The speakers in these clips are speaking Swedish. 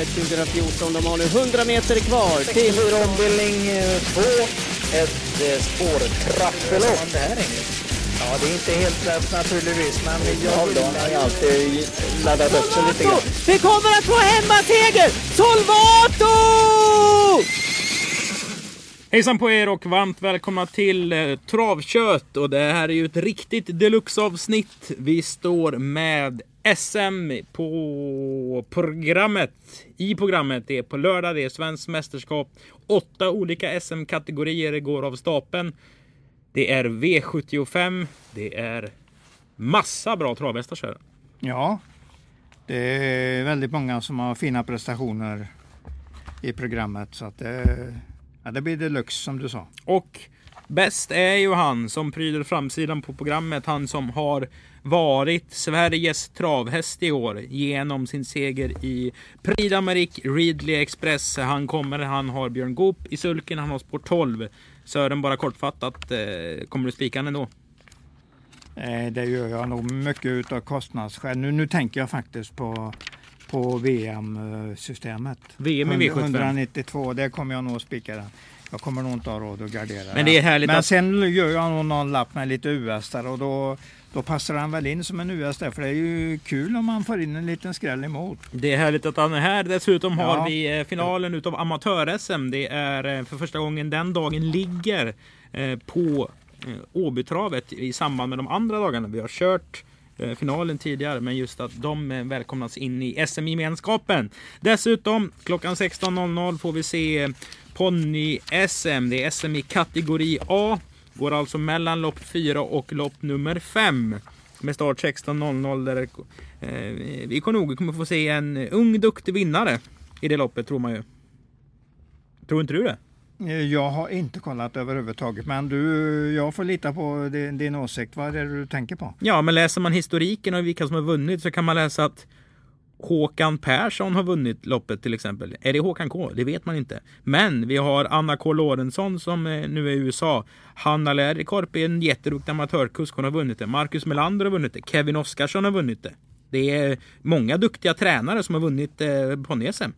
loppet 2014. De har nu 100 meter kvar till... 64 ombildning 2. Ett eh, spårtrappelopp. Ja, det är inte helt lätt naturligtvis, men jag har alltid laddat upp sig lite grann. Vi kommer att få hemmaseger! Solvato! Hejsan på er och varmt välkomna till eh, Travkött. Och det här är ju ett riktigt deluxe-avsnitt. Vi står med SM på programmet. I programmet. Det är på lördag, det är svenskt mästerskap. Åtta olika SM-kategorier går av stapeln. Det är V75. Det är massa bra travhästar Sören. Ja, det är väldigt många som har fina prestationer i programmet. Så att det, ja, det blir deluxe som du sa. Och bäst är ju han som pryder framsidan på programmet. Han som har varit Sveriges travhäst i år genom sin seger i Prix d'Amérique Ridley Express. Han kommer, han har Björn Goop i sulken, han har spår 12. Sören, bara kortfattat, eh, kommer du spika ändå? Eh, det gör jag nog mycket utav kostnadsskäl. Nu, nu tänker jag faktiskt på, på VM-systemet. VM i V75. 192, det kommer jag nog att spika den. Jag kommer nog inte ha råd att gardera Men det är härligt Men att- sen gör jag nog någon lapp med lite US där och då, då passar han väl in som en US där. För det är ju kul om man får in en liten skräll emot. Det är härligt att han är här. Dessutom har Ja. vi eh, finalen utav amatör-SM. Det är eh, för första gången den dagen ligger eh, på Åbytravet i samband med de andra dagarna. Vi har kört Eh, finalen tidigare, men just att de eh, välkomnas in i SM-gemenskapen. Dessutom klockan 16.00 får vi se eh, ponny-SM. Det är SM i kategori A. Går alltså mellan lopp 4 och lopp nummer 5. Med start 16.00 där eh, vi kommer nog kommer få se en ung duktig vinnare i det loppet tror man ju. Tror inte du det? Eh, jag har inte kollat överhuvudtaget, men du, jag får lita på din, din åsikt. Vad är det du tänker på? Ja, men läser man historiken och vilka som har vunnit så kan man läsa att Håkan Persson har vunnit loppet till exempel. Är det Håkan K? Det vet man inte. Men vi har Anna K Lorentzon som eh, nu är i USA. Hanna Lärikorp är en jätteduktig amatörkusk. Hon har vunnit det. Marcus Melander har vunnit det. Kevin Oskarsson har vunnit det. Det är många duktiga tränare som har vunnit eh, ponny-SM.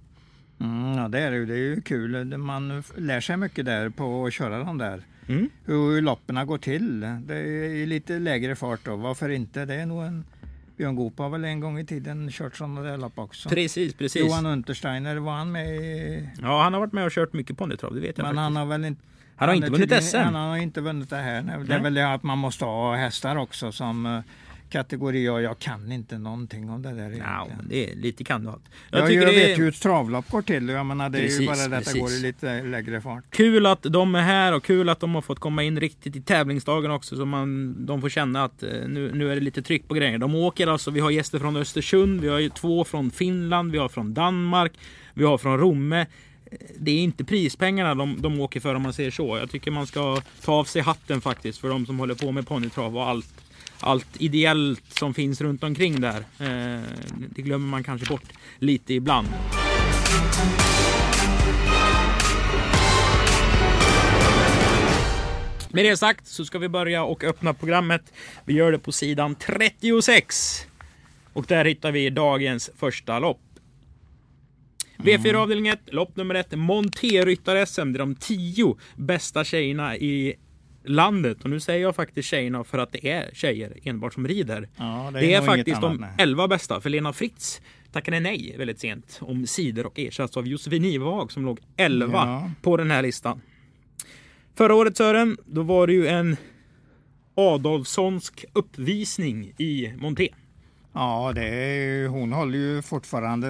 Mm, ja, det är det ju. Det är ju kul. Man lär sig mycket där på att köra de där. Mm. Hur loppen går till. Det är lite lägre fart då. Varför inte? Det är nog en... Björn Goop har väl en gång i tiden kört sådana där lopp också. Precis, precis. Johan Untersteiner, var han med i... Ja, han har varit med och kört mycket ponnytrav, det vet jag Men faktiskt. han har väl inte... Han har inte vunnit SM. Han har inte vunnit det här. Nej, Det är väl det att man måste ha hästar också som eh, kategori och jag kan inte någonting om det där Ja, egentligen. men det är lite kan du allt. Jag, Jag jag, vet ju hur ett travlopp går till. Jag menar, det är ju Precis, bara det att det precis. går i lite lägre fart. kul att de är här och kul att de har fått komma in riktigt i tävlingsdagen också så man, de får känna att eh, nu, nu är det lite tryck på grejer. De åker alltså, vi har gäster från Östersund, vi har ju två från Finland, vi har från Danmark, vi har från Romme. Eh, Det är inte prispengarna de, de åker för om man säger så. Jag tycker man ska ta av sig hatten faktiskt för de som håller på med ponnytrav och allt, allt ideellt som finns runt omkring där. Eh, det glömmer man kanske bort lite ibland. Med det sagt så ska vi börja och öppna programmet. Vi gör det på sidan 36. Och där hittar vi dagens första lopp. V4 avdelning 1, lopp nummer 1, Monterryttar-SM. Det är de tio bästa tjejerna i landet. Och nu säger jag faktiskt tjejerna för att det är tjejer enbart som rider. Ja, Det är, nog inget faktiskt de. 11 bästa. För Lena Fritz tackade nej väldigt sent om sidor och ersattes av Josefin Ivehag som låg 11 Ja. på den här listan. Förra året Sören, då var det ju en Adolfssonsk uppvisning i Monté. Ja, det är, hon håller ju fortfarande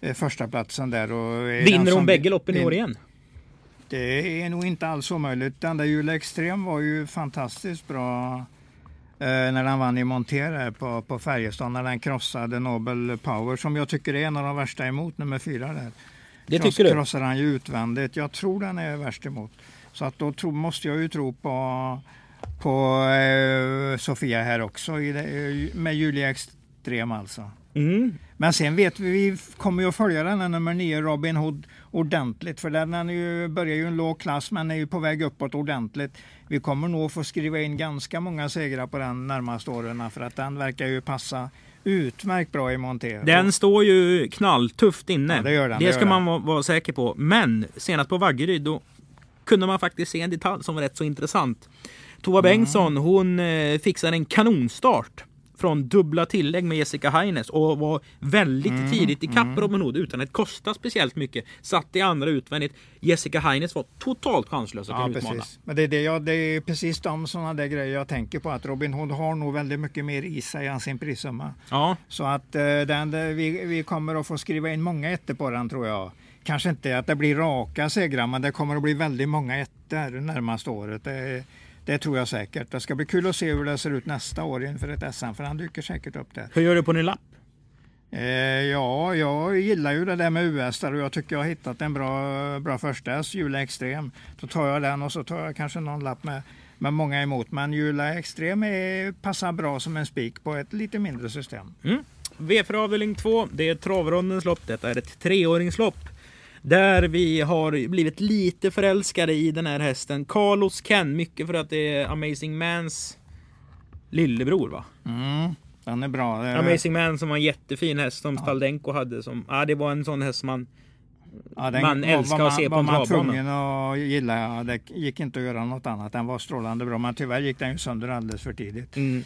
eh, första platsen där. Och är Vinner hon som- bägge loppen i år igen? Det är nog inte alls omöjligt. Den där Jula Extrem var ju fantastiskt bra eh, när den vann i Monter här på, på Färjestad när den krossade Nobel Power som jag tycker är en av de värsta emot, nummer fyra där. Det Kross- tycker du? krossar han ju utvändigt. Jag tror den är värst emot. Så att då tro, måste jag ju tro på, på eh, Sofia här också i det, med Julia Extrem alltså. Mm. Men sen vet vi, vi kommer ju att följa den här nummer 9, Robin Hood, ordentligt. För den är ju, börjar ju en låg klass men är ju på väg uppåt ordentligt. Vi kommer nog få skriva in ganska många segrar på den närmaste åren för att den verkar ju passa utmärkt bra i monter. Den står ju knalltufft inne. Ja, det gör den, det det ska gör man vara, vara säker på. Men senast på Vaggeryd då kunde man faktiskt se en detalj som var rätt så intressant. Tova Mm. Bengtsson hon eh, fixade en kanonstart från dubbla tillägg med Jessica Heines och var väldigt Mm. tidigt i kapp Robin Hood utan att kosta speciellt mycket. Satt i andra utvändigt. Jessica Heines var totalt chanslös att Ja, utmana. precis. Men det är, det, jag, det är precis de sådana där grejer jag tänker på. Att Robin Hood har nog väldigt mycket mer i sig än sin prissumma. Ja, Så att eh, den, det- vi, vi kommer att få skriva in många ettor på den tror jag. Kanske inte att det blir raka segrar, men det kommer att bli väldigt många ettor närmaste året. Det, det tror jag säkert. Det ska bli kul att se hur det ser ut nästa år inför ett SM, för han dyker säkert upp där. hur gör du på din lapp? Eh, ja, jag gillar ju det där med US där och jag tycker jag har hittat en bra, bra första häst, Jula Extrem. Då tar jag den och så tar jag kanske någon lapp med, med många emot. Men Jula Extrem är, passar bra som en spik på ett lite mindre system. V4 avdelning 2, det är travrondens lopp. Detta är ett treåringslopp. Där vi har blivit lite förälskade i den här hästen. Carlos Ken, mycket för att det är Amazing Mans lillebror va? Mm, den är bra. Eh, Amazing Man som var en jättefin häst som Staldenko hade. Som, ja, det var en sån häst man... Ja, den Man var- älskar var att se på var en man travbana. tvungen att gilla. Ja, det gick inte att göra något annat. Den var strålande bra, men tyvärr gick den ju sönder alldeles för tidigt. Mm.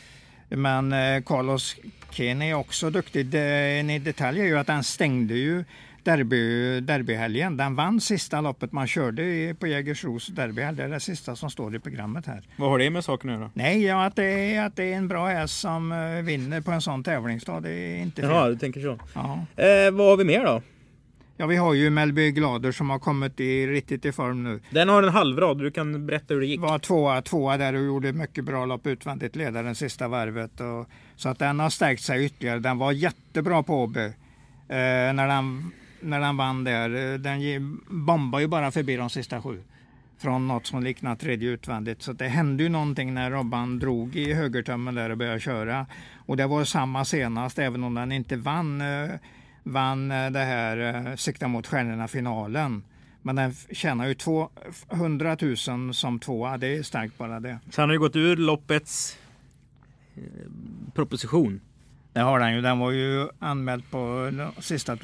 Men eh, Carlos Ken är också duktig. Det, en detalj är ju att den stängde ju derby, derbyhelgen. Den vann sista loppet man körde i- på Jägersros derbyhelg. Det är det sista som står i programmet här. Vad har det med saken att göra? Nej, ja, att, det är, att det är en bra häst som eh, vinner på en sån tävlingsdag. Det är inte fel. Jaha, du tänker så. Ja. Eh, vad har vi mer då? ja, vi har ju Melby Glader som har kommit i, riktigt i form nu. Den har en halvrad, du kan berätta hur det gick. var tvåa, tvåa där och gjorde mycket bra lopp utvändigt ledaren sista varvet. Och, så att den har stärkt sig ytterligare. Den var jättebra på Åby eh, när, den, när den vann där. Eh, Den bombade ju bara förbi de sista sju. Från något som liknar tredje utvändigt. Så det hände ju någonting när Robban drog i högertömmen där och började köra. Och det var samma senast, även om den inte vann, eh, vann eh, det här Sikta mot stjärnorna-finalen. Men den tjänar ju 200 000 som tvåa. Det är starkt bara det. Så han har ju gått ur loppets proposition. Det har den ju. Den var ju anmäld på sista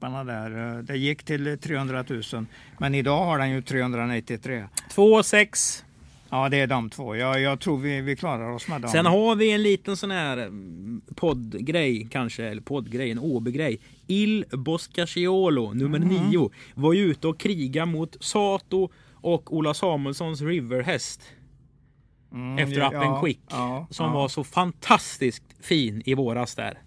tusenlapparna där. Det gick till 300 000. Men idag har den ju 393. 2 6 Ja, det är de två. Jag, jag tror vi, vi klarar oss med dem. Sen har vi en liten sån här mm, poddgrej kanske, eller poddgrej, en OB-grej. Il Boscacciolo, nummer Mhm. nio, var ju ute och kriga mot Sato och Ola Samuelssons Riverhäst. Mm, efter Up and Quick. Ja, Som ja. var så fantastiskt fin i våras där.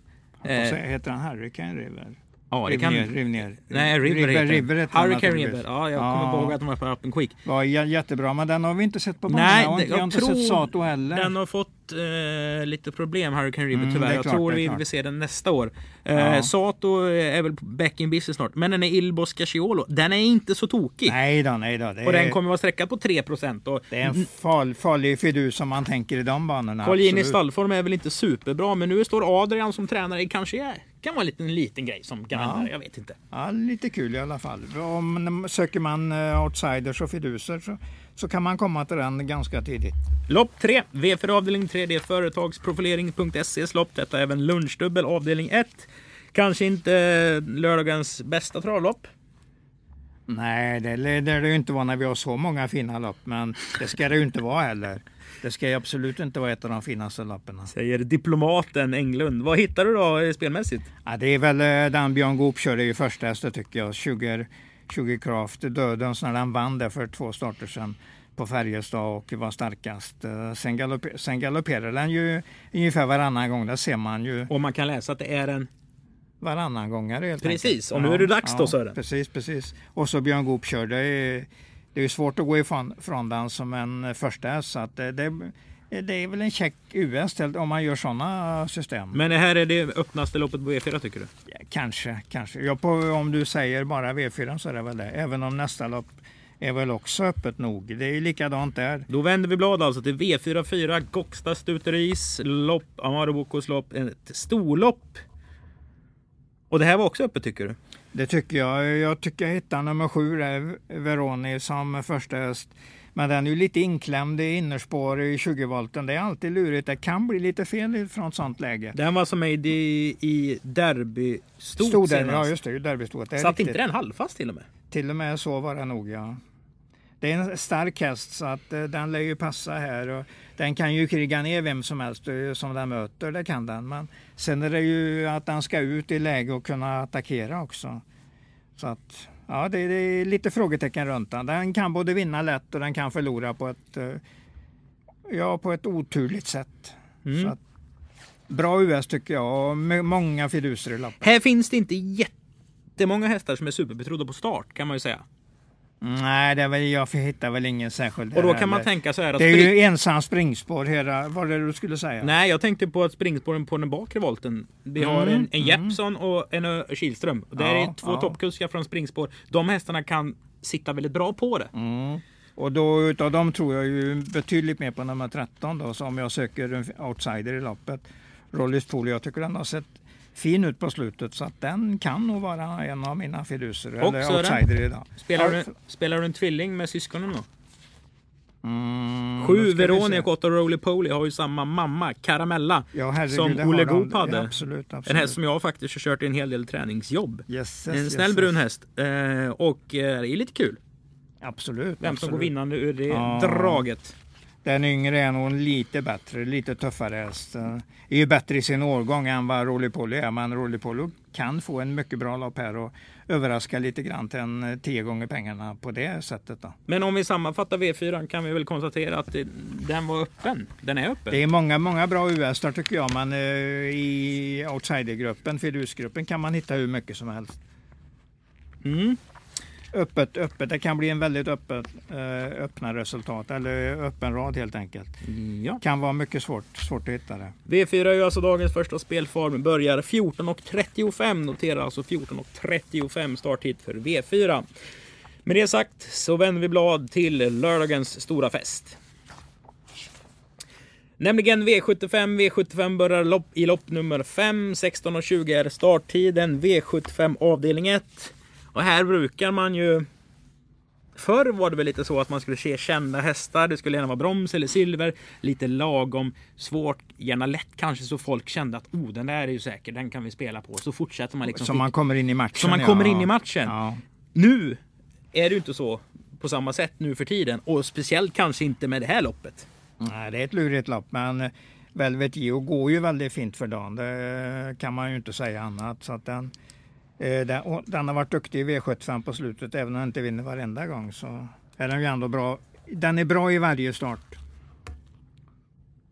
Eh, heter han Hurricane River. Ja, det riv kan... ner, riv ner. Nej, River, River, den. River heter Hurricane. River. Ja, jag Ja. kommer ihåg att de var på Up and Quick. Jä- jättebra, men den har vi inte sett på banan. Nej, och inte, jag har inte sett Sato heller. Den har fått eh, lite problem, Hurricane River Mm, tyvärr. är Jag klart, tror vi klart. vill se den nästa år. Eh, Ja. Sato är väl back in business snart. Men den är Il Boscacciolo. Den är inte så tokig. Nej då, nej då. Och den är, kommer vara sträckad på 3%. Och det är en farlig fidus som man tänker i de banorna. Absolut. stallform är väl inte superbra, men nu står Adrian som tränare. kanske är, kan vara en liten, liten grej som kan Ja. hända där, Jag vet inte. Ja, lite kul i alla fall. Om söker man eh, outsiders och fiduser så, så kan man komma till den ganska tidigt. Lopp 3, V4 avdelning 3, det är företagsprofilering.ses lopp. Detta är även lunchdubbel avdelning 1. Kanske inte eh, lördagens bästa travlopp. Nej, det lär det ju inte vara när vi har så många fina lopp, men det ska det ju inte vara heller. Det ska ju absolut inte vara ett av de finaste loppen. Säger diplomaten Englund. Vad hittar du då eh, spelmässigt? Ja, det är väl eh, den Björn Goop körde i första hästet tycker jag. 20, 20 Craft, Dödens, när han vann där för två starter sedan på Färjestad och var starkast. Eh, Sen, galopper, sen galopperar den ju ungefär varannan gång. Det ser man ju Och man kan läsa att det är en... varannan gångare Precis, enkelt. och nu är det dags då, Sören. Precis, precis. Och så Björn Goop kör. Det är, ju svårt att gå ifrån från den som en första. Så att det, det, det är väl en check US om man gör sådana system. Men det här är det öppnaste loppet på V4 tycker du? Ja, kanske, kanske. Ja, på, om du säger bara V4 så är det väl det. Även om nästa lopp är väl också öppet nog. Det är likadant där. Då vänder vi blad alltså till V44 Goxta Stuteris lopp, Amaro Bocos lopp, ett storlopp. Och det här var också öppet tycker du? Det tycker jag. Jag tycker jag hittar nummer sju där, Veroni som första häst. Men den är ju lite inklämd i innerspår i 20 volten. Det är alltid lurigt. Det kan bli lite fel från sånt läge. Den var som med i, i derbystot Stod ja just det, derbystot. Satt inte den halvfast till och med? Till och med så var det nog ja. Det är en stark häst så att eh, den lär ju passa här. Och den kan ju kriga ner vem som helst eh, som den möter, det kan den. Men sen är det ju att den ska ut i läge och kunna attackera också. Så att, ja det, är lite frågetecken runt den. Den kan både vinna lätt och den kan förlora på ett, eh, ja, på ett oturligt sätt. Mm. Så att, bra US tycker jag och många fiduser i lappen. Här finns det inte jättemånga hästar som är superbetrodda på start kan man ju säga. Nej, det väl, jag hittar väl ingen särskild Och då kan man tänka så här att Det är spring- ju ensam springspår hela, vad det du skulle säga? Nej, jag tänkte på att springspåren på den bakre volten. Vi har Mm, en, en Jeppson och en Kihlström. Det Ja, är två ja. toppkuskar från springspår. De hästarna kan sitta väldigt bra på det. Mm. Och då utav dem tror jag ju betydligt mer på nummer 13 då, så om jag söker en outsider i loppet. Rollis Pool, jag tycker den har sett fin ut på slutet så att den kan nog vara en av mina fiduser Och eller Sören? outsider idag. Spelar, du, spelar du en tvilling med syskonen då? Mm, Sju Veronica och åtta Roly Poly har ju samma mamma, Caramella. ja, herregud, som Olle. Goop hade. Ja, absolut, absolut. En häst som jag faktiskt har kört i en hel del träningsjobb. Yes, yes, En snäll yes. brun häst. Eh, och eh, det är lite kul. Absolut. Vem som går absolut. vinnande ur det Ja. draget. Den yngre är nog lite bättre, lite tuffare häst. Är ju bättre i sin årgång än vad Roly Poly är, men Roly Poly kan få en mycket bra lopp här och överraska lite grann till en eh, tio gånger pengarna på det sättet. Då. Men om vi sammanfattar V4 kan vi väl konstatera att den var öppen. Den är öppen. Det är många, många bra US där tycker jag, men eh, i outsidergruppen, Fidusgruppen, kan man hitta hur mycket som helst. Mm. Öppet, öppet. Det kan bli en väldigt öppet, eh, öppna resultat, eller öppen rad helt enkelt. Ja. Kan vara mycket svårt, svårt att hitta det. V4 är ju alltså dagens första spelform. Börjar 14.35. Notera alltså 14.35 starttid för V4. Med det sagt så vänder vi blad till lördagens stora fest. Nämligen V75. V75 börjar lopp, i lopp nummer 5. 16.20 är starttiden. V75 avdelning 1. Och här brukar man ju... Förr var det väl lite så att man skulle se kända hästar. Det skulle gärna vara broms eller silver. Lite lagom svårt, gärna lätt kanske så folk kände att oh, den där är ju säker, den kan vi spela på. Så fortsätter man liksom. Så man kommer in i matchen. Så man ja. kommer in i matchen. Ja. Nu är det ju inte så på samma sätt nu för tiden och speciellt kanske inte med det här loppet. Nej, det är ett lurigt lopp, men eh, Velvet Geo går ju väldigt fint för dagen. Det kan man ju inte säga annat. Så att den, den, och den har varit duktig i V75 på slutet, även om den inte vinner varenda gång. Så är den ju ändå bra. Den är bra i varje start.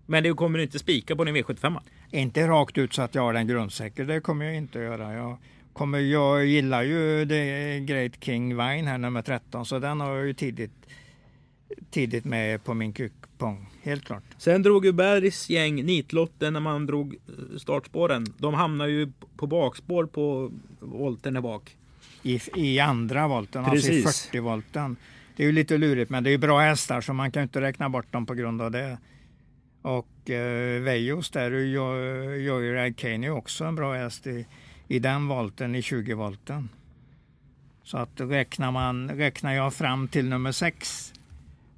Men det kommer inte spika på din V75. Inte rakt ut så att jag har den grundsäker, det kommer jag inte att göra. Jag, kommer, jag gillar ju det Great King Vine här, nummer 13, så den har jag ju tidigt, tidigt med på min kupong, helt klart. Sen drog ju Bergs gäng nitlotten när man drog eh, startspåren. De hamnar ju på bakspår på volten där bak. I, i andra volten, Precis. alltså i 40 volten. Det är ju lite lurigt, men det är ju bra hästar så man kan ju inte räkna bort dem på grund av det. Och eh, Vejos där, Joyride Kane är också en bra häst i, i den volten, i 20 volten. Så att räknar, man, räknar jag fram till nummer 6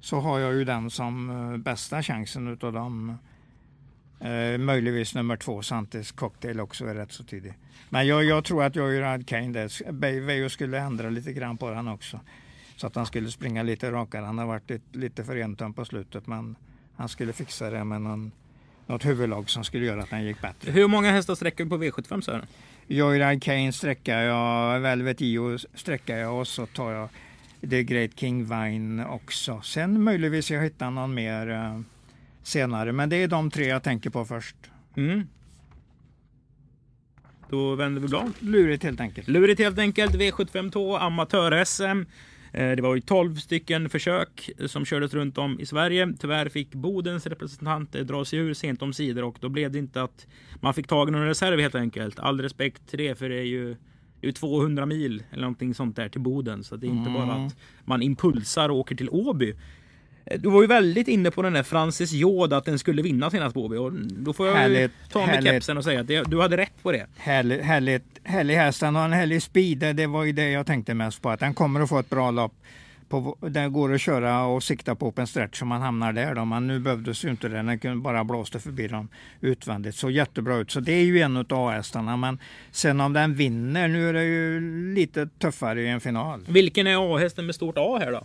så har jag ju den som eh, bästa chansen utav dem. Eh, möjligtvis nummer två, Santis Cocktail också är rätt så tidig. Men jag, jag tror att jag gör Kane där. Be- Veijo skulle ändra lite grann på den också. Så att han skulle springa lite rakare. Han har varit lite, lite för entum på slutet men han skulle fixa det med någon, något huvudlag som skulle göra att han gick bättre. Hur många hästar sträcker du på V75 Sören? Joyride Kane sträckar jag, Velvet Io sträckar jag och så tar jag The Great King Vine också. Sen möjligtvis jag hittar någon mer eh, senare men det är de tre jag tänker på först. Mm. Då vänder vi blad. Lurigt helt enkelt. Lurigt helt enkelt. V75 2 amatör-SM. Eh, Det var ju 12 stycken försök som kördes runt om i Sverige. Tyvärr fick Bodens representant eh, dra sig ur sent om sidor och då blev det inte att man fick tag i någon reserv helt enkelt. All respekt till det för det är ju, det är ju 200 mil eller någonting sånt där till Boden. Så det är inte bara att man impulsar och åker till Åby. Eh, Du var ju väldigt inne på den där Francis Jod att den skulle vinna senast på Åby och då får jag Härligt, ta med härligt. kepsen och säga att det, du hade rätt på det. Härligt, härligt, härlig häst. Han har en härlig speed. Det var ju det jag tänkte mest på. Att han kommer att få ett bra lopp på, det går att köra och sikta på open stretch så man hamnar där. Då. Men nu behövdes ju inte det, den kunde bara blåste förbi dem utvändigt. Så jättebra ut. Så det är ju en av A-hästarna. Men sen om den vinner, nu är det ju lite tuffare i en final. Vilken är A-hästen med stort A här då?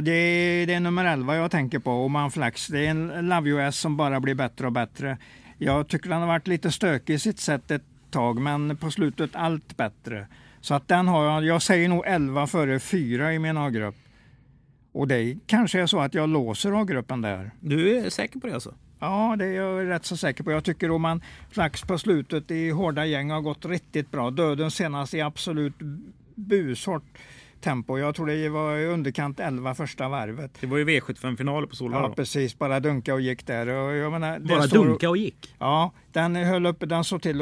Det, är, det är nummer 11 jag tänker på, Oman Flex. Det är en Love US som bara blir bättre och bättre. Jag tycker den har varit lite stökig i sitt sätt ett tag, men på slutet allt bättre. Så att den har jag, jag säger nog 11 före 4 i min A-grupp. Och det kanske är så att jag låser A-gruppen där. Du är säker på det alltså? Ja, det är jag rätt så säker på. Jag tycker om man flax på slutet i hårda gäng har gått riktigt bra. Döden senast i absolut bushårt tempo. Jag tror det var i underkant 11 första varvet. Det var ju V75-finaler på Solvalla. Ja, precis. Bara dunka och gick där. Och jag menar, Bara står, dunka och gick? Ja, den höll uppe. Den såg till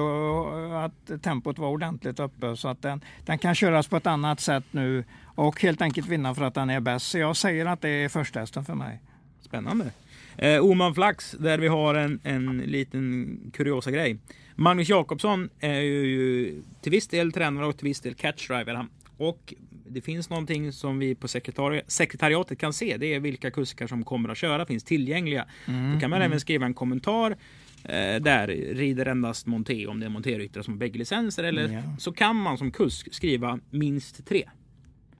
att tempot var ordentligt uppe. Så att den, den kan köras på ett annat sätt nu och helt enkelt vinna för att den är bäst. Så jag säger att det är första för mig. Spännande. Eh, Oman Flax, där vi har en, en liten kuriosa grej. Magnus Jakobsson är ju till viss del tränare och till viss del catchdriver. Och det finns någonting som vi på sekretari sekretariatet kan se. Det är vilka kuskar som kommer att köra, finns tillgängliga. Mm, Då kan man mm. även skriva en kommentar eh, där rider endast Monté om det är monterryttare som har bägge licenser. Eller ja. så kan man som kusk skriva minst tre.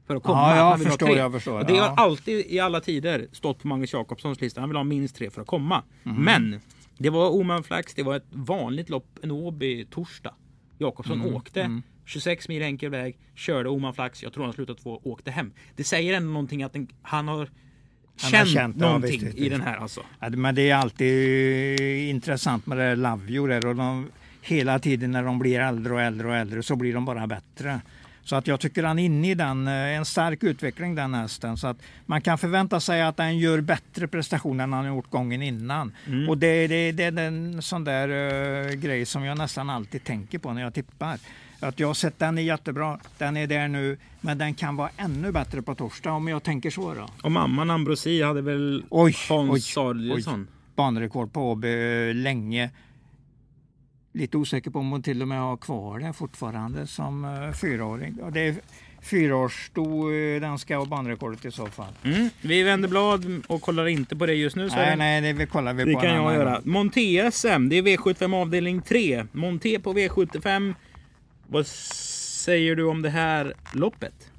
För att komma. Ja, jag förstår, jag förstår. Och det har alltid i alla tider stått på Magnus Jakobssons lista. Han vill ha minst tre för att komma. Mm. Men det var Oman Flax, det var ett vanligt lopp, en Åby torsdag. Jakobsson mm. åkte. Mm. 26 mil enkel väg, körde Oman Flax. Jag tror han slutade två, åkte hem. Det säger ändå någonting att den, han har han känt, känt någonting ja, visst, i den här alltså. Ja, men det är alltid intressant med det Lavio där och de, hela tiden när de blir äldre och äldre och äldre så blir de bara bättre. Så att jag tycker han är inne i den, eh, en stark utveckling den hästen. Så att man kan förvänta sig att den gör bättre prestationer än han gjort gången innan. Mm. Och det, det, det är en sån där uh, grej som jag nästan alltid tänker på när jag tippar. Att jag har sett den är jättebra, den är där nu, men den kan vara ännu bättre på torsdag om jag tänker så. Då. Och mamman Ambrosi hade väl oj, Hans Samuelsson? Banrekord på Åby länge. Lite osäker på om hon till och med har kvar det fortfarande som uh, fyraåring. Det är fyraårssto uh, den ska ha banrekordet i så fall. Mm. Vi vänder blad och kollar inte på det just nu. Så nej, nej, det vi kollar vi det på. Det kan jag göra. Monté SM, det är V75 avdelning 3. Monté på V75 vad säger du om det här loppet?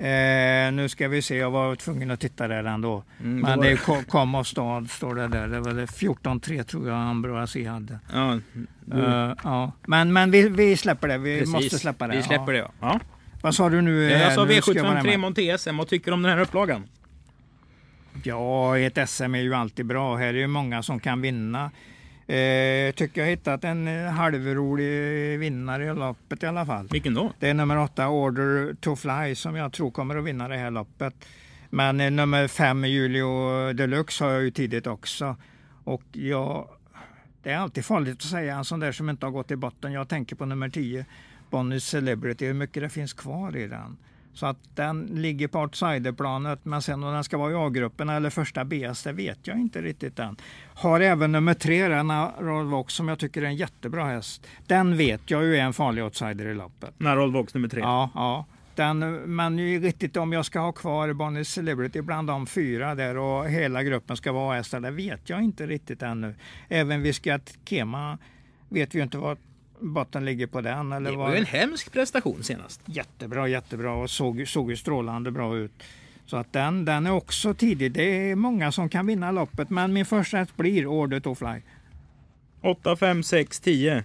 Eh, nu ska vi se, jag var tvungen att titta där ändå. Mm, Men det kom, kom av stad, står det där. Det var 14-3 tror jag Ambroasi hade. Ja, uh, ja. Men, men vi, vi släpper det, vi Precis. måste släppa det. Vi släpper ja. det ja. Vad sa du nu? Jag sa V753 Monté SM, vad tycker du om den här upplagan? Ja, ett SM är ju alltid bra. Här är ju många som kan vinna. Eh, tycker jag hittat en eh, halvrolig vinnare i loppet i alla fall. Vilken då? Det är nummer åtta Order to Fly som jag tror kommer att vinna det här loppet. Men eh, nummer fem Julio Deluxe har jag ju tidigt också. Och jag, det är alltid farligt att säga en sån där som inte har gått i botten. Jag tänker på nummer tio Bonnie Celebrity, hur mycket det finns kvar i den. Så att den ligger på outsiderplanet, men sen om den ska vara i A-gruppen eller första BS, det vet jag inte riktigt än. Har även nummer tre, Narol Vox, som jag tycker är en jättebra häst. Den vet jag ju är en farlig outsider i loppet. Narol Vox nummer tre? Ja, ja. Den, men riktigt om jag ska ha kvar Bonnie Celebrity bland de fyra där och hela gruppen ska vara hästar, det vet jag inte riktigt ännu. Även Viskat Kema vet vi ju inte vad botten ligger på den. Eller det var ju en hemsk prestation senast. Jättebra, jättebra och såg, såg ju strålande bra ut. Så att den, den är också tidig. Det är många som kan vinna loppet, men min första häst blir Order to Fly. 8, 5, 6, 10.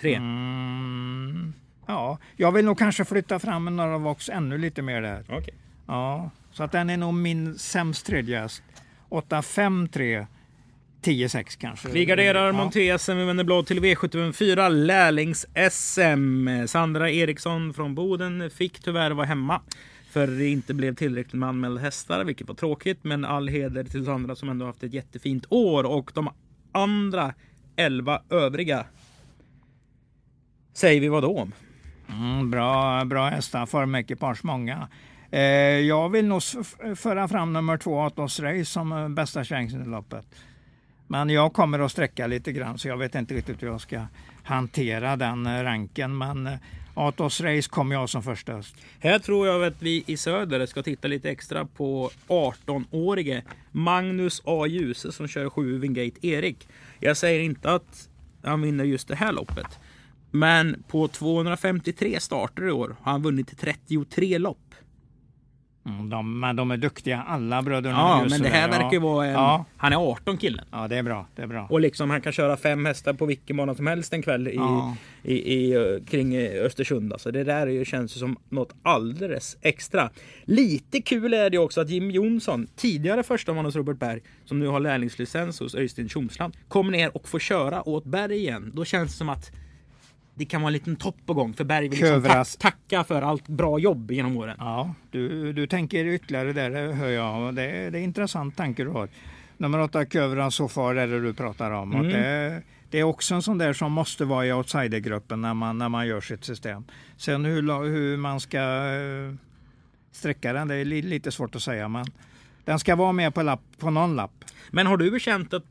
3. Mm, ja, jag vill nog kanske flytta fram en Norra Vox ännu lite mer där. Okay. Ja, så att den är nog min sämst tredje häst. 8, 5, 3. 10-6 kanske. Vi garderar ja. Monté-SM, vi vänder blad till V754 lärlings-SM. Sandra Eriksson från Boden fick tyvärr vara hemma. För det inte blev tillräckligt med anmälda hästar, vilket var tråkigt. Men all heder till Sandra som ändå haft ett jättefint år. Och de andra 11 övriga säger vi vad då om? Mm, bra, bra hästar, formekipage många. Eh, jag vill nog föra fram nummer två, Atos Race, som eh, bästa chansen i loppet. Men jag kommer att sträcka lite grann så jag vet inte riktigt hur jag ska hantera den eh, ranken. Men eh, Atos Race kommer jag som första häst. Här tror jag att vi i söder ska titta lite extra på 18-årige Magnus A. Djuse som kör 7 Wingate Erik. Jag säger inte att han vinner just det här loppet. Men på 253 starter i år har han vunnit 33 lopp. Mm, de, men de är duktiga alla bröderna Ja, men det här där. verkar ju vara en... Ja. Han är 18 killen. Ja, det är bra. Det är bra. Och liksom han kan köra fem hästar på vilken bana som helst en kväll i, Ja. i, i, kring Östersund. Alltså det där är ju, känns som något alldeles extra. Lite kul är det också att Jim Jonsson, tidigare första man hos Robert Berg, som nu har lärlingslicens hos Öystein Tjomsland, kommer ner och får köra åt Berg igen. Då känns det som att det kan vara en liten topp på gång för Berg vill liksom Kövras. tack, tacka för allt bra jobb genom åren. Ja, du, du tänker ytterligare där, det hör jag. Det, det är intressant tanke du har. Nummer åtta, Kövra Sofar, är det du pratar om. Mm. Det, det är också en sån där som måste vara i outsidergruppen när man, när man gör sitt system. Sen hur, hur man ska eh, sträcka den, det är li, lite svårt att säga. Men den ska vara med på, lapp, på någon lapp. Men har du känt att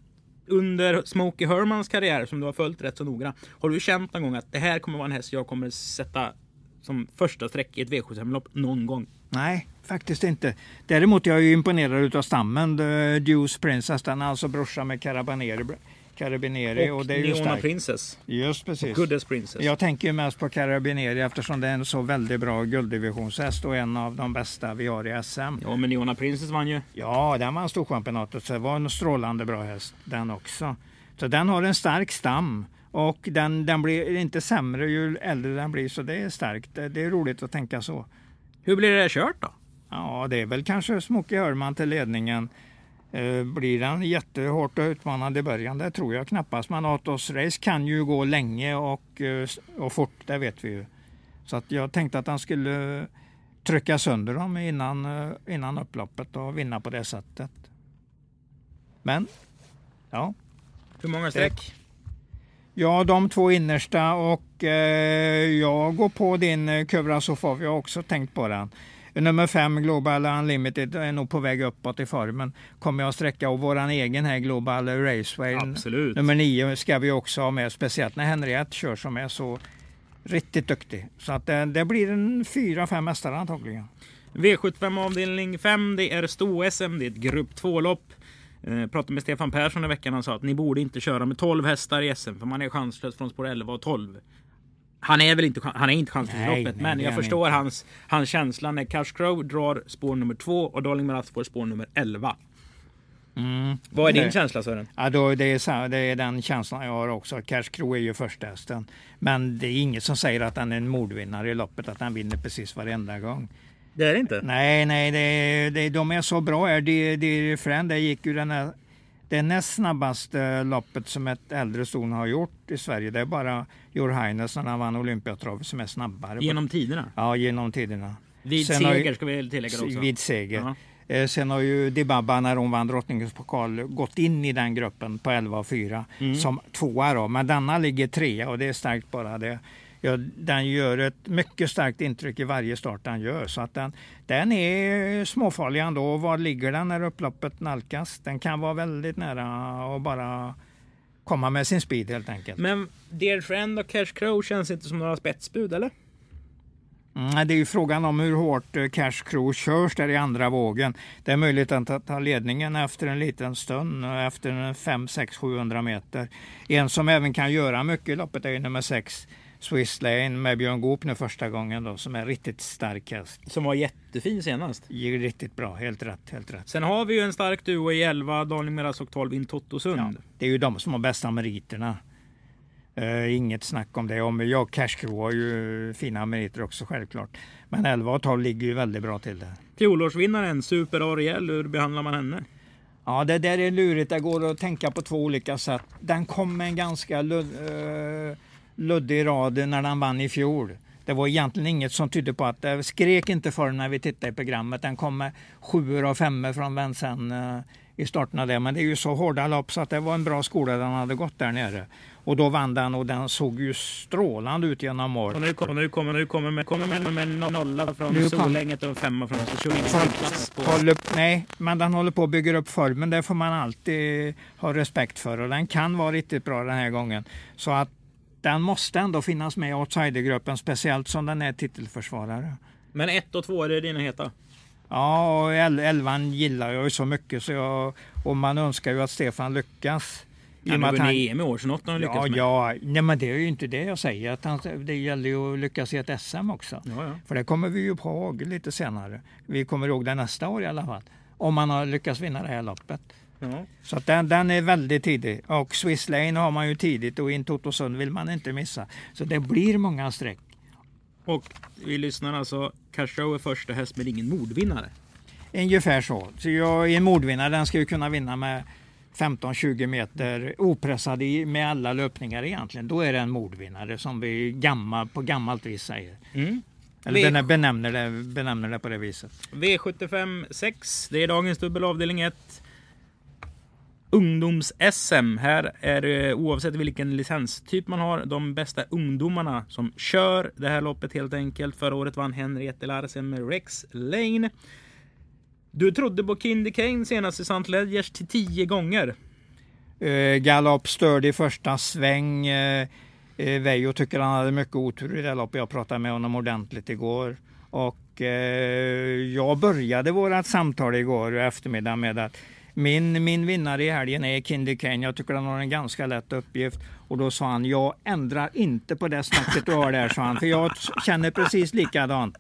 under Smokey Hermans karriär som du har följt rätt så noga. Har du känt någon gång att det här kommer vara en häst jag kommer sätta som första streck i ett V75-lopp någon gång? Nej, faktiskt inte. Däremot är jag ju imponerad av stammen. The Deuce Princess, den är alltså brorsa med Carabaneri Carabinieri Och, och det är ju Neona starkt. Princess. Just precis. Goodest Princess. Jag tänker ju mest på Carabinieri eftersom det är en så väldigt bra gulddivisionshäst och en av de bästa vi har i SM. Ja, men Neona Princess vann ju. Ja, den vann Storchampionatet så det var en strålande bra häst den också. Så den har en stark stam och den, den blir inte sämre ju äldre den blir så det är starkt. Det, det är roligt att tänka så. Hur blir det kört då? Ja, det är väl kanske Smokey Hörman till ledningen. Eh, blir den jättehårt och utmanande i början? Det tror jag knappast. Men Atos Race kan ju gå länge och, eh, och fort, det vet vi ju. Så att jag tänkte att han skulle trycka sönder dem innan, eh, innan upploppet och vinna på det sättet. Men, ja. Hur många streck? Ja, de två innersta och eh, jag går på din Kövra Sofov. Jag har också tänkt på den. Nummer fem Global Unlimited är nog på väg uppåt i formen. Kommer jag att sträcka och våran egen här Global Raceway. Absolut. Nummer nio ska vi också ha med, speciellt när Henriette kör som är så riktigt duktig. Så att det, det blir en fyra, fem mästare antagligen. V75 avdelning 5. Det är sto-SM. Det är ett grupp 2-lopp. Eh, pratade med Stefan Persson i veckan. Han sa att ni borde inte köra med 12 hästar i SM för man är chanslös från spår 11 och 12. Han är väl inte, han är inte chanslös i Nej, loppet, nej, men är jag förstår hans, hans känsla när Cash Crow drar spår nummer 2 och Darling Marat får spår nummer 11. Vad är din Det- känsla Sören? Ja, då, det, är, det är den känslan jag har också. Cash Crow är ju första hästen. Men det är inget som säger att han är en mordvinnare i loppet, att han vinner precis varenda gång. Det är det inte. Nej, nej, det, det, de är så bra här. Det, det, Friend, det gick ju den här, det näst snabbaste loppet som ett äldre ston har gjort i Sverige. Det är bara Your Highness när han vann Olympiatravet som är snabbare. Genom tiderna. Ja, genom tiderna. Vid Sen ju- seger ska vi tillägga det också. Vid seger. Ja. Eh, Sen har ju Dibaba när hon vann drottningens pokal gått in i den gruppen på 11 och 4 Mm. som tvåa då. Men denna ligger trea och det är starkt bara det. Ja, den gör ett mycket starkt intryck i varje start den gör. Så att den, den är småfarlig ändå. Var ligger den när upploppet nalkas? Den kan vara väldigt nära och bara komma med sin speed helt enkelt. Men Dear Friend och Cash Crow känns inte som några spetsbud eller? Mm, det är ju frågan om hur hårt eh, Cash Crew körs där i andra vågen. Det är möjligt att ta- ledningen efter en liten stund, eh, efter en 5, 6, 700 meter. En som även kan göra mycket i loppet är ju nummer 6, Swiss Lane med Björn Goop nu första gången då, som är riktigt stark häst. Som var jättefin senast. Ger riktigt bra, helt rätt, helt rätt. Sen har vi ju en stark duo i 11, Darling Miras och 12 in Tottosund. Ja, det är ju de som har bästa meriterna. Eh, inget snack om det. Om jag Cash Crew har ju fina meriter också självklart. Men 11 och 12 ligger ju väldigt bra till där. Fjolårsvinnaren Super Ariel, hur behandlar man henne? Ja, det där är lurigt. Det går att tänka på två olika sätt. Den kom med en ganska eh, luddig rad när den vann i fjol. Det var egentligen inget som tydde på att det skrek inte för när vi tittade i programmet. Den kom med sjuor och femmor från Vincennes eh, i starten av det. Men det är ju så hårda lopp så att det var en bra skola den hade gått där nere. Och då vann den och den såg ju strålande ut genom mål. Och nu kommer, nu kommer, nu kommer med, kommer med, med nolla från Nu Solänget och femma från Håller, nej, men den håller på att bygga upp formen. Det får man alltid ha respekt för. Och den kan vara riktigt bra den här gången. Så att den måste ändå finnas med i outsidergruppen, speciellt som den är titelförsvarare. Men ett och två är det dina heta? Ja, och el- elvan gillar jag ju så mycket så jag, och man önskar ju att Stefan lyckas. I Han har vunnit EM i år, så något har han lyckats Ja, med. ja, nej men det är ju inte det jag säger. Att han, det gäller ju att lyckas i ett SM också. Ja, ja. För det kommer vi ju ihåg lite senare. Vi kommer ihåg det nästa år i alla fall. Om man har lyckats vinna det här loppet. Ja. Så att den, den är väldigt tidig. Och Swiss Lane har man ju tidigt och in Totosund vill man inte missa. Så det blir många streck. Och vi lyssnar alltså. Cashrow är första häst men ingen mordvinnare. Ungefär så. Så jag en mordvinnare. Den ska ju kunna vinna med 15-20 meter opressad i, med alla löpningar egentligen. Då är det en mordvinnare som vi gammal, på gammalt vis säger. Mm. Eller V- benä- benämner det, benämner det på det viset. V75 6. Det är dagens dubbel avdelning 1. Ungdoms-SM. Här är det oavsett vilken licenstyp man har de bästa ungdomarna som kör det här loppet helt enkelt. Förra året vann Henriette Larsen med Rex Lane. Du trodde på Kindy Kane senast i St. Ledgers till tio gånger. Uh, galopp störd i första sväng. Uh, Vejo Veijo tycker han hade mycket otur i det loppet. Jag pratade med honom ordentligt igår. Och uh, jag började vårat samtal igår eftermiddag med att min, min vinnare i helgen är Kindy Kane. Jag tycker han har en ganska lätt uppgift. Och då sa han, jag ändrar inte på det snacket du har där, sa han. För jag känner precis likadant.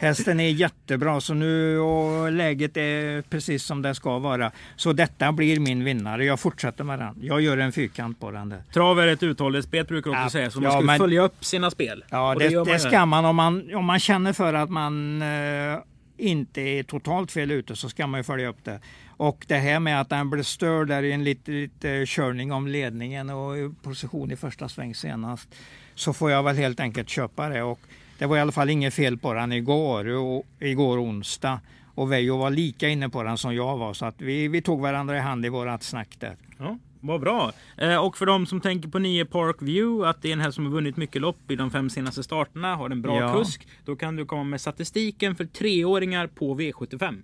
Hästen är jättebra så nu och läget är precis som det ska vara. Så detta blir min vinnare. Jag fortsätter med den. Jag gör en fyrkant på den där. Trav är ett uthållighetsspel brukar också Ja, säga. Så man ja, ska men- följa upp sina spel. Ja, Och det, det ju. ska man om, man om man känner för att man eh, inte är totalt fel ute så ska man ju följa upp det. Och det här med att den blev störd där i en liten lite körning om ledningen och position i första sväng senast så får jag väl helt enkelt köpa det. Och det var i alla fall inget fel på den igår, och, igår onsdag. Och Veijo var lika inne på den som jag var så att vi, vi tog varandra i hand i vårat snack där. Ja, vad bra. Eh, och för de som tänker på 9 Park View, att det är en häst som har vunnit mycket lopp i de fem senaste starterna, har en bra Ja. kusk. Då kan du komma med statistiken för treåringar på V75.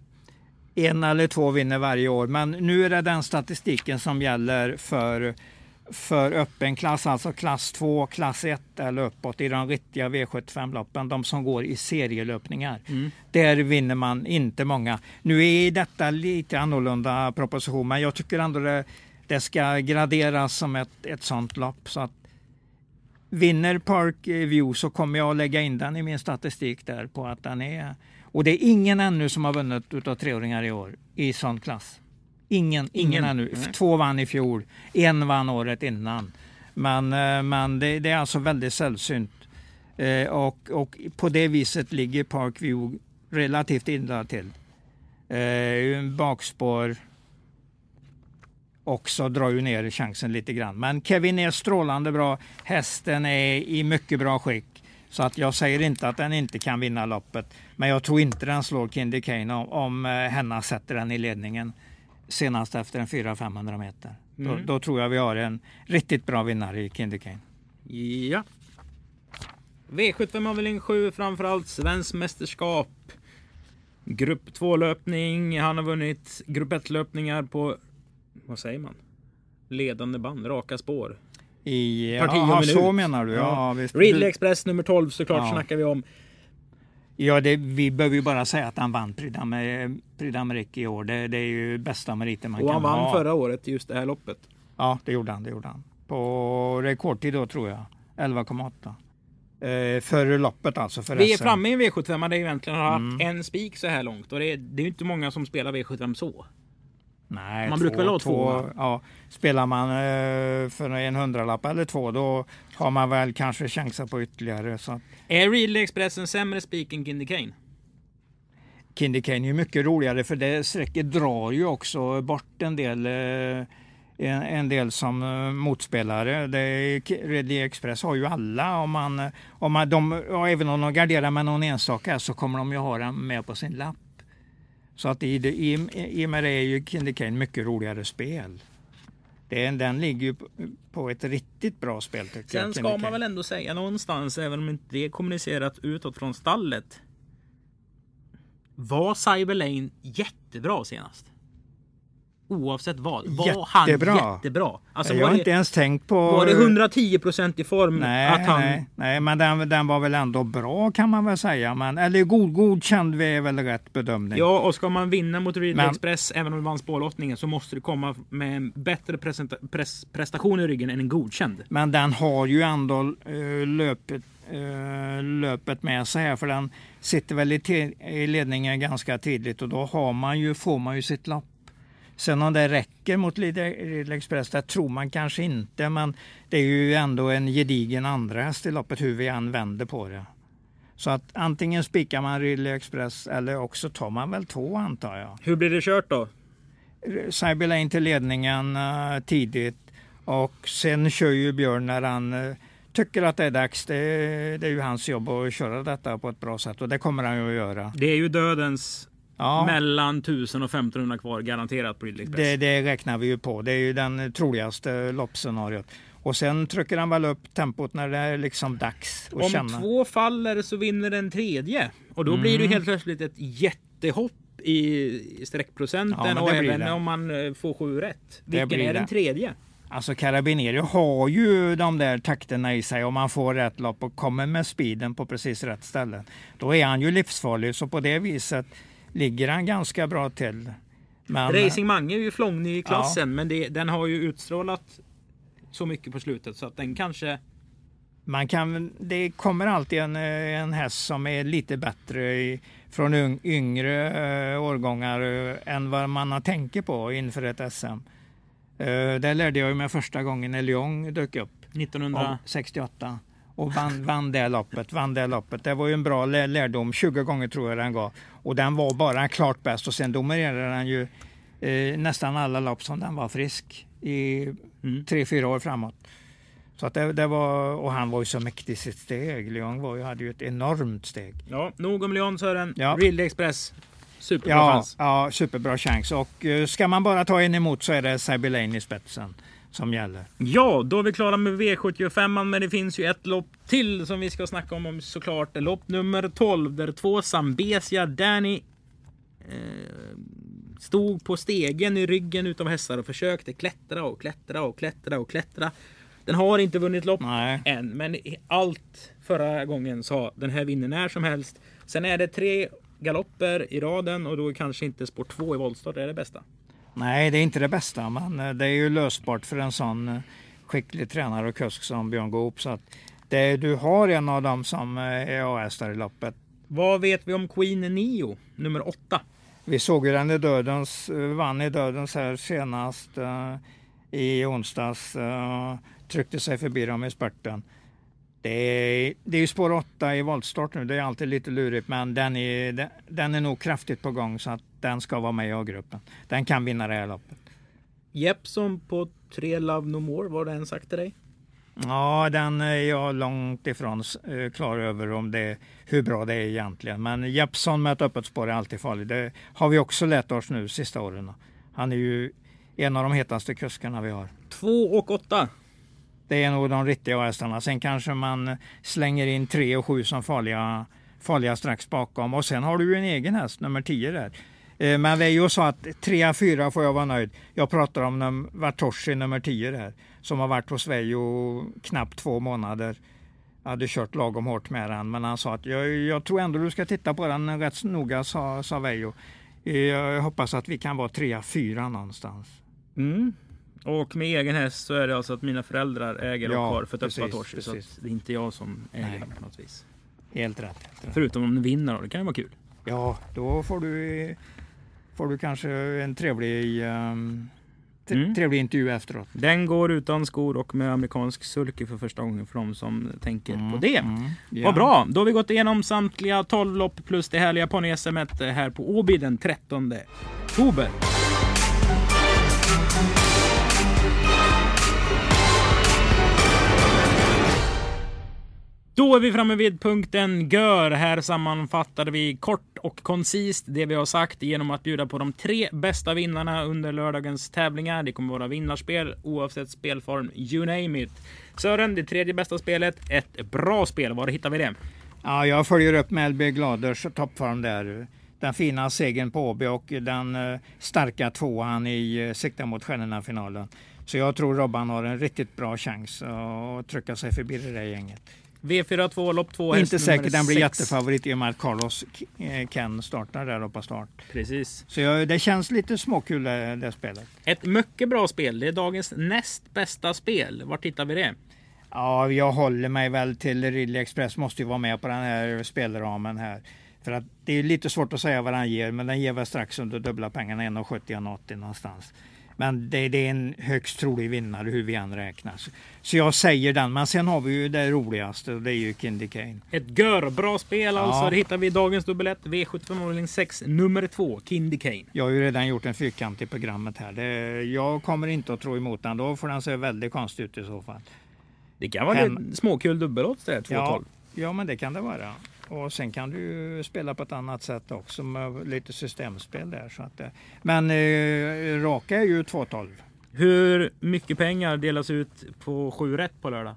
en eller två vinner varje år. Men nu är det den statistiken som gäller för, för öppen klass, alltså klass 2, klass 1 eller uppåt i de riktiga V75-loppen, de som går i serielöpningar. Där vinner man inte många. Nu är detta lite annorlunda proposition, men jag tycker ändå det, det ska graderas som ett, ett sånt lopp. Så att vinner Park View så kommer jag att lägga in den i min statistik där på att den är och det är ingen ännu som har vunnit utav treåringar i år i sån klass. Ingen, ingen, Ingen? ännu. Nej. Två vann i fjol, en vann året innan. Men, eh, men det, det är alltså väldigt sällsynt. Eh, och, och på det viset ligger Parkview relativt illa till. Eh, bakspår också drar ju ner chansen lite grann. Men Kevin är strålande bra. Hästen är i mycket bra skick. Så att jag säger inte att den inte kan vinna loppet. Men jag tror inte den slår Kindy Kane om, om eh, Henna sätter den i ledningen senast efter en 400-500 meter. Då, Mm. då tror jag vi har en riktigt bra vinnare i Kindy Kane. Ja. V75 avdelning 7, framförallt svenskt mästerskap. Grupp 2-löpning. Han har vunnit grupp 1-löpningar på, vad säger man? Ledande band, raka spår. I, Parti och ja, minut. så menar du? Ja, visst. Ridley Express nummer 12 såklart Ja. snackar vi om. Ja, det, vi behöver ju bara säga att han vann Prix d'Amérique i år. Det, det är ju bästa meriten man Och han kan vann ha. förra året just det här loppet. Ja, det gjorde han. Det gjorde han. På rekordtid då tror jag. 11,8. Eh, för loppet alltså. För Vi är SM. framme i en V75 där egentligen har haft Mm. en spik så här långt. Och det är, det är ju inte många som spelar V75 så. Nej, Man brukar väl ha två, va? Ja, spelar man eh, för en hundralapp eller två då har man väl kanske chanser på ytterligare. Så Är Ridley Express en sämre spik än Kindy Kane? Kindy Kane är ju mycket roligare för det strecket drar ju också bort en del eh, en, en del som eh, motspelare. Det Redley Express har ju alla. Om man, om man, de, ja, även om de garderar med någon enstaka så kommer de ju ha den med på sin lapp. Så att i, i, i och med det är ju Kindy Kane mycket roligare spel. Är- den ligger ju på- ett riktigt bra spel tycker jag. Sen Kindy ska man Kane. väl ändå säga någonstans, även om inte det är kommunicerat utåt från stallet. Var Cyber Lane jättebra senast? Oavsett vad. Var han Jättebra. jättebra? Alltså, jag har det, inte ens tänkt på... var det 110 procent i form? Nej, att han, nej, nej, men den, den var väl ändå bra kan man väl säga. Men, eller god, godkänd är väl rätt bedömning. Ja, och ska man vinna mot Ridley Men- Express, även om det vann spårlottningen, så måste det komma med en bättre presenta- press, prestation i ryggen än en godkänd. Men den har ju ändå eh, löpet, eh, löpet med sig här för den sitter väl i, te- i ledningen ganska tidigt och då har man ju, får man ju sitt lopp. Sen om det räcker mot Lidl Express, det tror man kanske inte. Men det är ju ändå en gedigen andra häst i loppet hur vi än vänder på det. Så att antingen spikar man Ridley Express eller också tar man väl två antar jag. Hur blir det kört då? Cyber Lane till ledningen eh, tidigt och sen kör ju Björn när han eh, tycker att det är dags. Det, det är ju hans jobb att köra detta på ett bra sätt och det kommer han ju att göra. Det är ju dödens Ja, mellan 1000 och 1500 kvar garanterat på Ridley Express. det, det räknar vi ju på. Det är ju den troligaste loppscenariot. Och sen trycker han väl upp tempot när det är liksom dags att Om känna. två faller så vinner den tredje. Och då blir det Mm. helt plötsligt ett jättehopp i sträckprocenten Ja, och även det. om man eh, får sju rätt. Vilken är den det. tredje? Alltså Carabinieri har ju de där takterna i sig om man får rätt lopp och kommer med speeden på precis rätt ställe. Då är han ju livsfarlig så på det viset ligger han ganska bra till. Men, Racing Mange är ju flångny i klassen men det, den har ju utstrålat så mycket på slutet så att den kanske... man kan, det kommer alltid en, eh, en häst som är lite bättre i, från yng, yngre eh, årgångar eh, än vad man har tänkt på inför ett SM. Det lärde jag mig första gången när Lyon dök upp. 1900... 68 och vann, vann det loppet. Vann det loppet. Det var ju en bra lä- lärdom. 20 gånger tror jag den gav. Och den var bara klart bäst och sen dominerade den ju eh, nästan alla lopp som den var frisk i Mm. tre, fyra år framåt. Så att det, det var, och han var ju så mäktig i sitt steg. Leon var ju, hade ju ett enormt steg. Ja, nog om Leon Sören. Ja. Ridley Express. Superbra Ja, chans. ja, superbra chans. Och eh, ska man bara ta en emot så är det Cyber Lane i spetsen som gäller. Ja, då är vi klara med V75 men det finns ju ett lopp till som vi ska snacka om, om såklart. Lopp nummer 12 där två Zambesia Danny eh, stod på stegen i ryggen utav hästar och försökte klättra och klättra och klättra och klättra. Den har inte vunnit lopp Nej. än, men allt förra gången sa den här vinner när som helst. Sen är det tre galopper i raden och då kanske inte spår 2 i voltstart är det bästa. Nej, det är inte det bästa, men eh, det är ju lösbart för en sån eh, skicklig tränare och kusk som Björn Goop. Så att det, du har en av dem som eh, är A-hästar i loppet. Vad vet vi om Queen Neo, nummer 8? Vi såg ju den i dödens, vann i dödens här senast eh, i onsdags. eh, tryckte sig förbi dem i spurten. Det är, det är ju spår 8 i voltstart nu. Det är alltid lite lurigt, men den är, den, den är nog kraftigt på gång så att den ska vara med i A-gruppen. Den kan vinna det här loppet. Jeppson på 3 Love No More, vad har den sagt till dig? Ja, den är jag långt ifrån eh, klar över om det, hur bra det är egentligen. Men Jeppson med ett öppet spår är alltid farlig. Det har vi också lärt oss nu sista åren. Han är ju en av de hetaste kuskarna vi har. 2 och 8. Det är nog de riktiga hästarna. Sen kanske man slänger in 3 och 7 som farliga, farliga strax bakom. Och sen har du ju en egen häst, nummer 10 där. Eh, Men Veijo sa att 3-4 får jag vara nöjd. Jag pratar om Vartoshi nummer 10 där. Som har varit hos Veijo knappt två månader. Jag hade kört lagom hårt med den. Men han sa att jag, jag tror ändå du ska titta på den rätt noga, sa, sa Veijo. Eh, Jag hoppas att vi kan vara 3-4 någonstans. Mm. Och med egen häst så är det alltså att mina föräldrar äger Ja, och har fött upp Torsi. Så det är inte jag som äger Nej. den på något vis. Helt rätt. Helt rätt. Förutom om den vinner då, det kan ju vara kul. Ja, då får du, får du kanske en trevlig, um, Mm. trevlig intervju efteråt. Den går utan skor och med amerikansk sulky för första gången för de som tänker på det. Mm. Ja. Vad bra! Då har vi gått igenom samtliga 12 lopp plus det härliga ponny här på Åby den 13 oktober. Då är vi framme vid punkten GÖR. Här sammanfattar vi kort och koncist det vi har sagt genom att bjuda på de tre bästa vinnarna under lördagens tävlingar. Det kommer vara vinnarspel oavsett spelform, you name it. Sören, det tredje bästa spelet, ett bra spel. Var hittar vi det? Ja, jag följer upp med LB Gladers toppform där. den fina segern på AB och den eh, starka tvåan i eh, Sikta mot stjärnorna-finalen. Så jag tror Robban har en riktigt bra chans att trycka sig förbi det där gänget. V42 lopp 2. Inte säkert den blir jättefavorit i och med att Carlos eh, Ken startar där på start. Precis. Så jag, det känns lite småkul det, det spelet. Ett mycket bra spel. Det är dagens näst bästa spel. Var tittar vi det? Ja, jag håller mig väl till Ridley Express måste ju vara med på den här spelramen här. För att det är lite svårt att säga vad den ger, men den ger väl strax under dubbla pengarna, 1,70-1,80 någonstans. Men det, det, är en högst trolig vinnare hur vi än räknar. Så jag säger den. Men sen har vi ju det roligaste och det är ju Kindy Kane. Ett görbra spel alltså. Ja. Det hittar vi i dagens dubbel 1. V75 avdelning 6 nummer 2. Kindy Kane. Jag har ju redan gjort en fyrkant i programmet här. Det, jag kommer inte att tro emot den. Då får den se väldigt konstig ut i så fall. Det kan vara en småkul dubbelodds det 2,12. Ja, ja, men det kan det vara. Och sen kan du spela på ett annat sätt också med lite systemspel där. Så att, men eh, raka är ju 2,12. Hur mycket pengar delas ut på 7 rätt på lördag?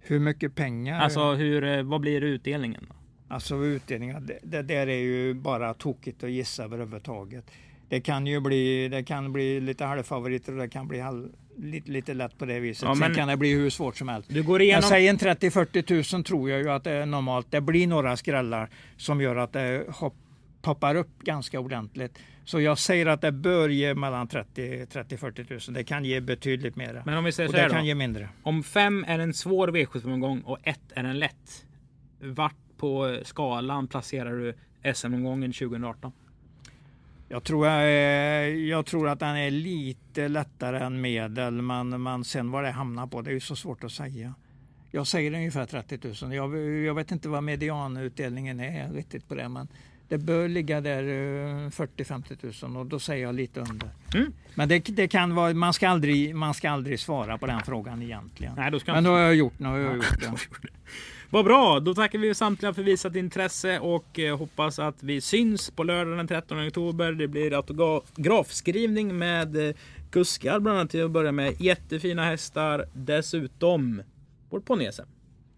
Hur mycket pengar? Alltså hur, eh, vad blir utdelningen? Då? Alltså utdelningen, det, det där är ju bara tokigt att gissa överhuvudtaget. Det kan ju bli, det kan bli lite halvfavoriter och det kan bli halv, lite, lite lätt på det viset. Ja, Sen kan det bli hur svårt som helst. Du går igenom... Jag säger en 30-40 tusen tror jag ju att det är normalt. Det blir några skrällar som gör att det hopp, poppar upp ganska ordentligt. Så jag säger att det bör ge mellan 30-40 tusen. Det kan ge betydligt mer. Men om vi säger och så här det kan då. ge mindre. Om fem är en svår V75-omgång och ett är en lätt. Vart på skalan placerar du SM-omgången 2018? Jag tror, jag, jag tror att den är lite lättare än medel, men, men sen vad det hamnar på, det är ju så svårt att säga. Jag säger ungefär 30 000. Jag, jag vet inte vad medianutdelningen är riktigt på det, men det bör ligga där 40-50 000 och då säger jag lite under. Mm. Men det, det, kan vara, man ska, aldrig, man ska aldrig svara på den frågan egentligen. Nej, då men då har jag gjort, nu har jag gjort det. Vad bra! Då tackar vi samtliga för visat intresse och eh, hoppas att vi syns på lördag den 13 oktober. Det blir autografskrivning med eh, kuskar bland annat till att börja med. Jättefina hästar. Dessutom vårt ponny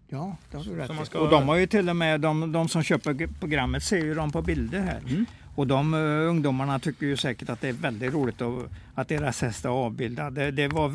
Ja, det har du rätt ska... Och de har ju till och med, de, de som köper programmet ser ju dem på bilder här. Mm. Och de uh, ungdomarna tycker ju säkert att det är väldigt roligt att, att deras häst är avbildad. Det, det var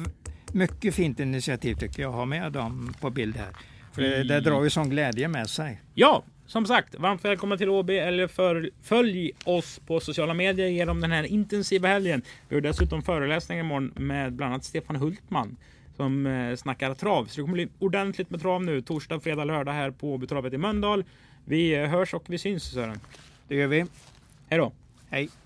mycket fint initiativ tycker jag, att ha med dem på bild här. För det, det drar ju sån glädje med sig. Ja, som sagt, varmt välkomna till Åby eller för, följ oss på sociala medier genom den här intensiva helgen. Vi har dessutom föreläsningar imorgon med bland annat Stefan Hultman som eh, snackar trav. Så det kommer bli ordentligt med trav nu torsdag, fredag, lördag här på Åbytravet i Mölndal. Vi eh, hörs och vi syns Sören. Det gör vi. Hej då. Hej.